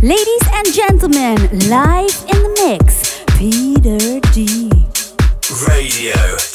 Ladies and gentlemen, live in the mix, Peter D. Radio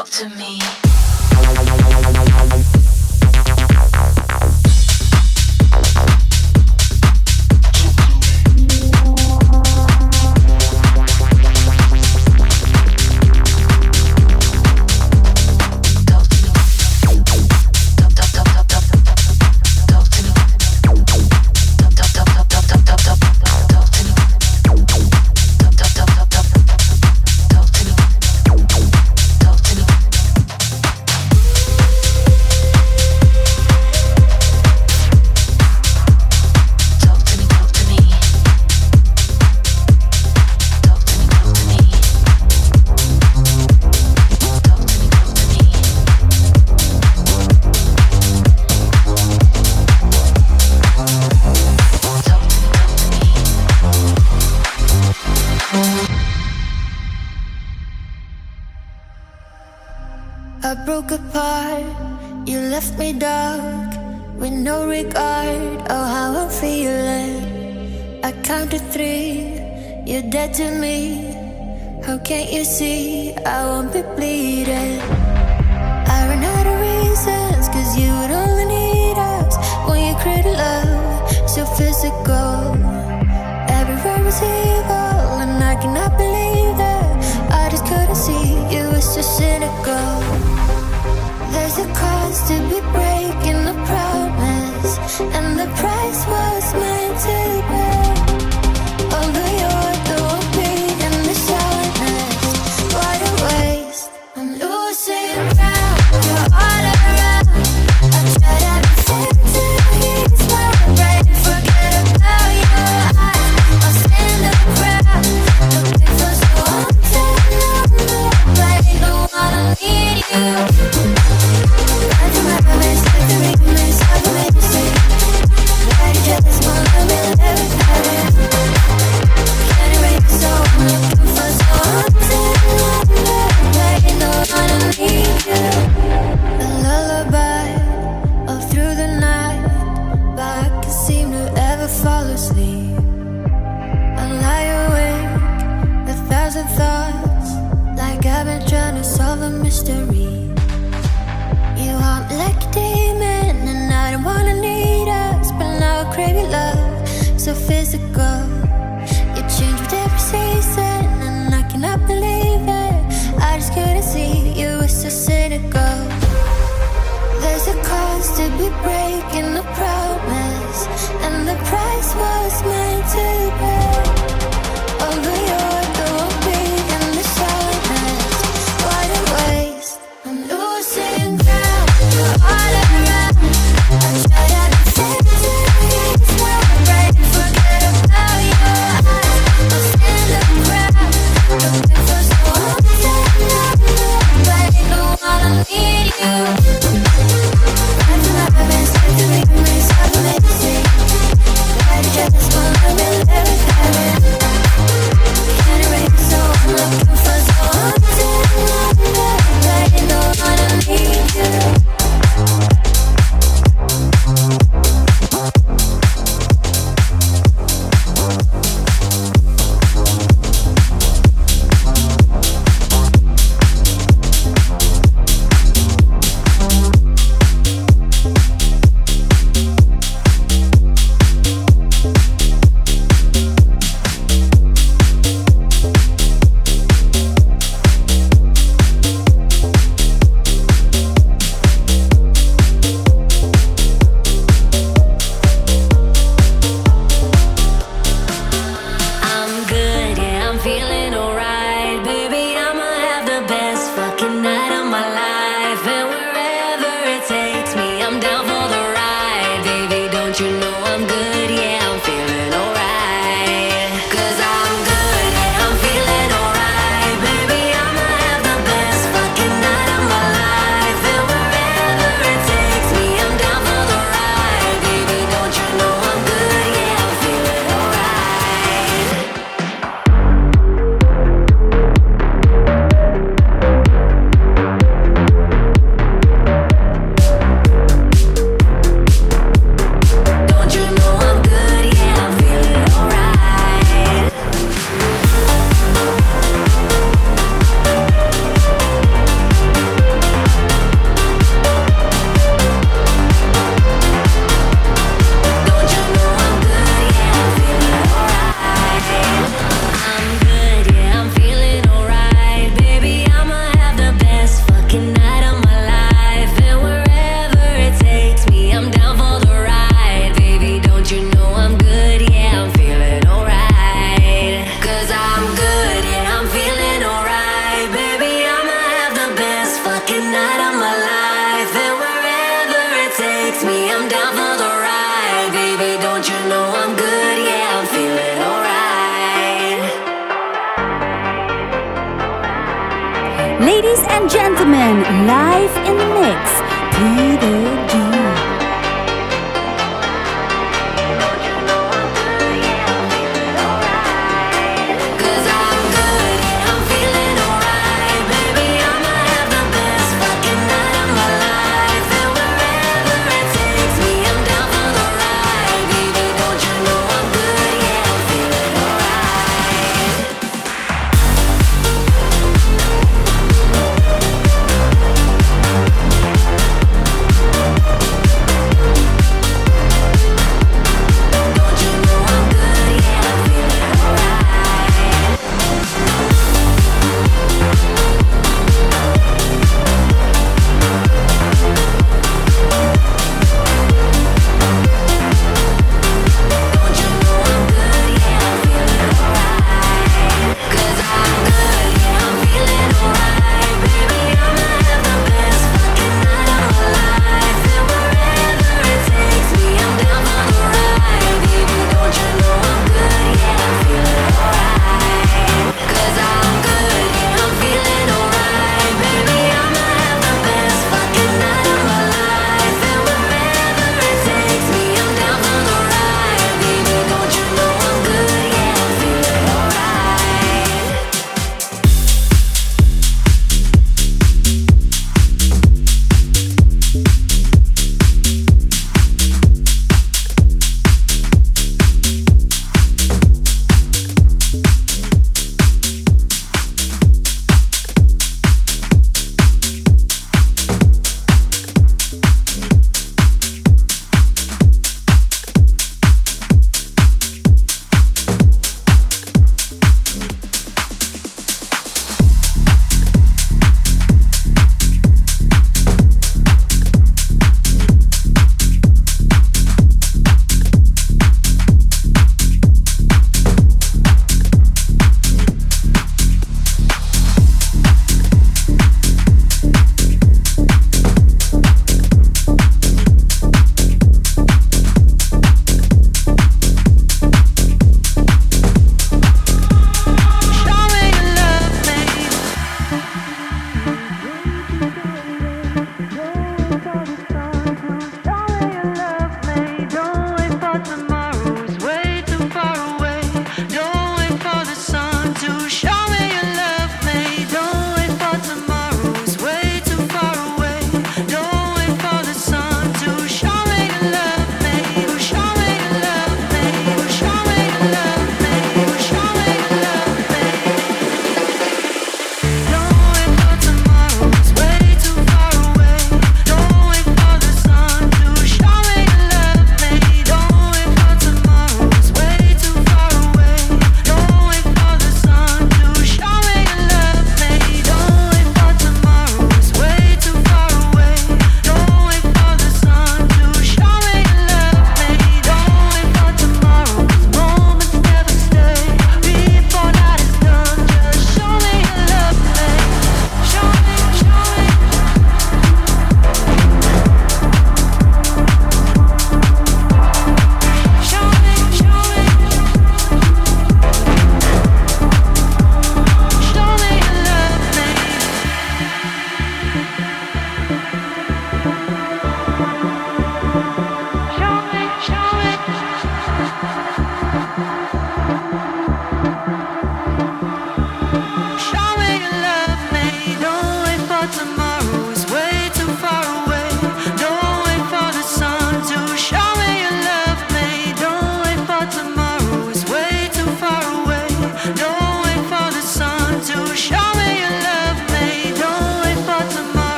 talk to me. And the price was